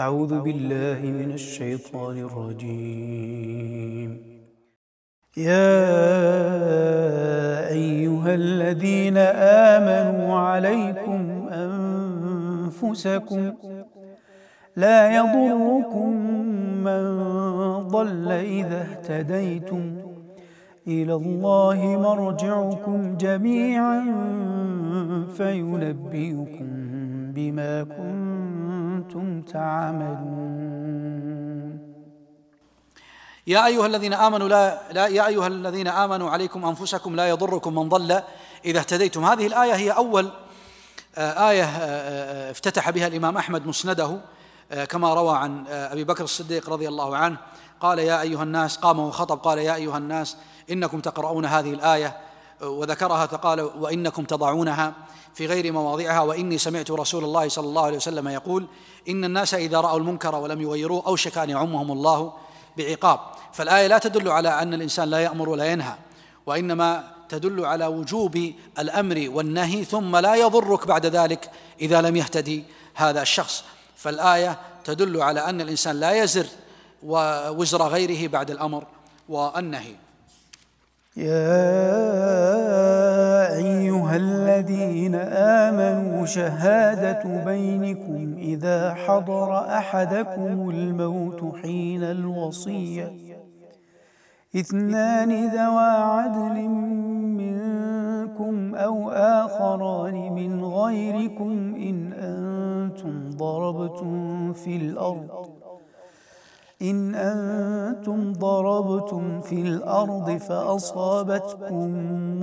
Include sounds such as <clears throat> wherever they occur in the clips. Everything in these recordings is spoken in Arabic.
أعوذ بالله من الشيطان الرجيم. يا أيها الذين آمنوا عليكم أنفسكم لا يضركم من ضل إذا اهتديتم. إلى الله مرجعكم جميعا فينبئكم بما كنتم تعملون. يا أيها الذين آمنوا لا, لا يا أيها الذين آمنوا عليكم أنفسكم لا يضركم من ضل. إذا اهتديتم. هذه الآية هي أول آه، آية آه، آه، افتتح بها الإمام أحمد مسنده كما روى عن أبي بكر الصديق رضي الله عنه. قال يا أيها الناس قام وخطب قال يا أيها الناس إنكم تقرؤون هذه الآية. وذكرها فقال وإنكم تضعونها في غير مواضعها وإني سمعت رسول الله صلى الله عليه وسلم يقول إن الناس إذا رأوا المنكر ولم يغيروه أوشك أن يعمهم الله بعقاب. فالآية لا تدل على أن الإنسان لا يأمر ولا ينهى وإنما تدل على وجوب الأمر والنهي ثم لا يضرك بعد ذلك إذا لم يهتدي هذا الشخص. فالآية تدل على أن الإنسان لا يزر وزر غيره بعد الأمر والنهي. يا شهادة بينكم إذا حضر أحدكم الموت حين الوصية. اثنان ذوى عدل منكم أو آخران من غيركم إن أنتم ضربتم في الأرض. إن أنتم ضربتم في الأرض فأصابتكم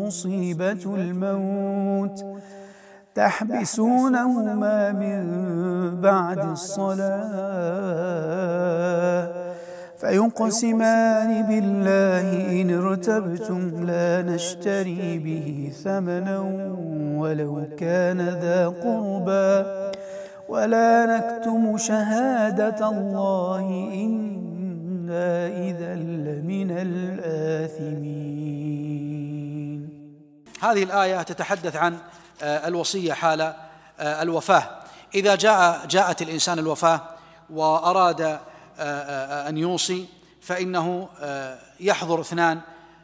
مصيبة الموت. تحبسونهما من بعد الصلاة فيقسمان بالله إن ارتبتم لا نشتري به ثمنا ولو كان ذا قربى. ولا نكتم شهادة الله إنا إذا لمن الآثمين. هذه الآية تتحدث عن الوصية حال آه، الوفاة. إذا جاء جاءت الإنسان الوفاة وأراد آه، أن يوصي فإنه يحضر اثنان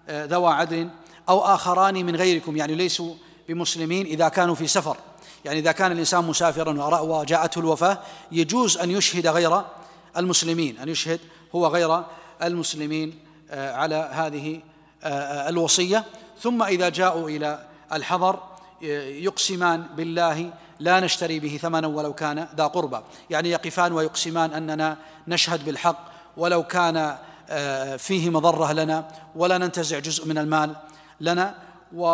ذوى عدل أو آخران من غيركم. يعني ليسوا بمسلمين إذا كانوا في سفر. يعني إذا كان الإنسان مسافرا وجاءته الوفاة يجوز أن يشهد غير المسلمين أن يشهد هو غير المسلمين آه، على هذه آه، الوصية. ثم إذا جاءوا إلى الحضر يقسمان بالله لا نشتري به ثمنا ولو كان ذا قربى. يعني يقفان ويقسمان أننا نشهد بالحق ولو كان آه، فيه مضرة لنا ولا ننتزع جزء من المال لنا. و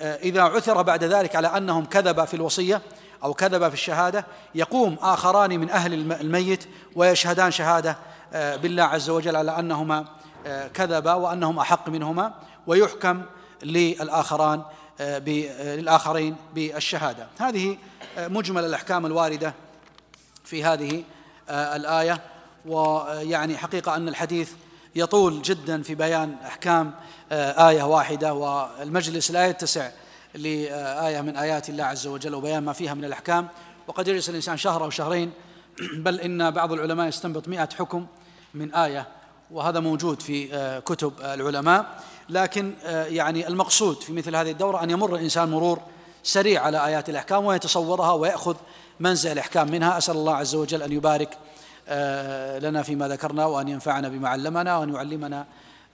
آه، عثر بعد ذلك على أنهم كذب في الوصية أو كذب في الشهادة يقوم آخران من أهل الميت ويشهدان شهادة آه، بالله عز وجل على أنهما كذبا وأنهم أحق منهما ويحكم للآخران. للآخرين بالشهادة. هذه مجمل الأحكام الواردة في هذه الآية. ويعني حقيقة أن الحديث يطول جدا في بيان أحكام آه، آية واحدة. والمجلس لا يتسع لآية من آيات الله عز وجل وبيان ما فيها من الأحكام. وقد يجلس الإنسان شهر أو شهرين <clears throat> بل إن بعض العلماء يستنبط مئة حكم من آية وهذا موجود في آه، كتب العلماء. لكن آه، يعني المقصود في مثل هذه الدورة أن يمر الإنسان مرور سريع على آيات الأحكام ويتصورها ويأخذ منزل الأحكام منها. أسأل الله عز وجل أن يبارك لنا فيما ذكرنا وأن ينفعنا بما علمنا وأن يعلمنا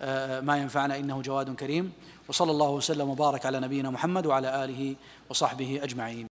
آه، ما ينفعنا. إنه جواد كريم. وصلى الله وسلم وبارك على نبينا محمد وعلى آله وصحبه أجمعين.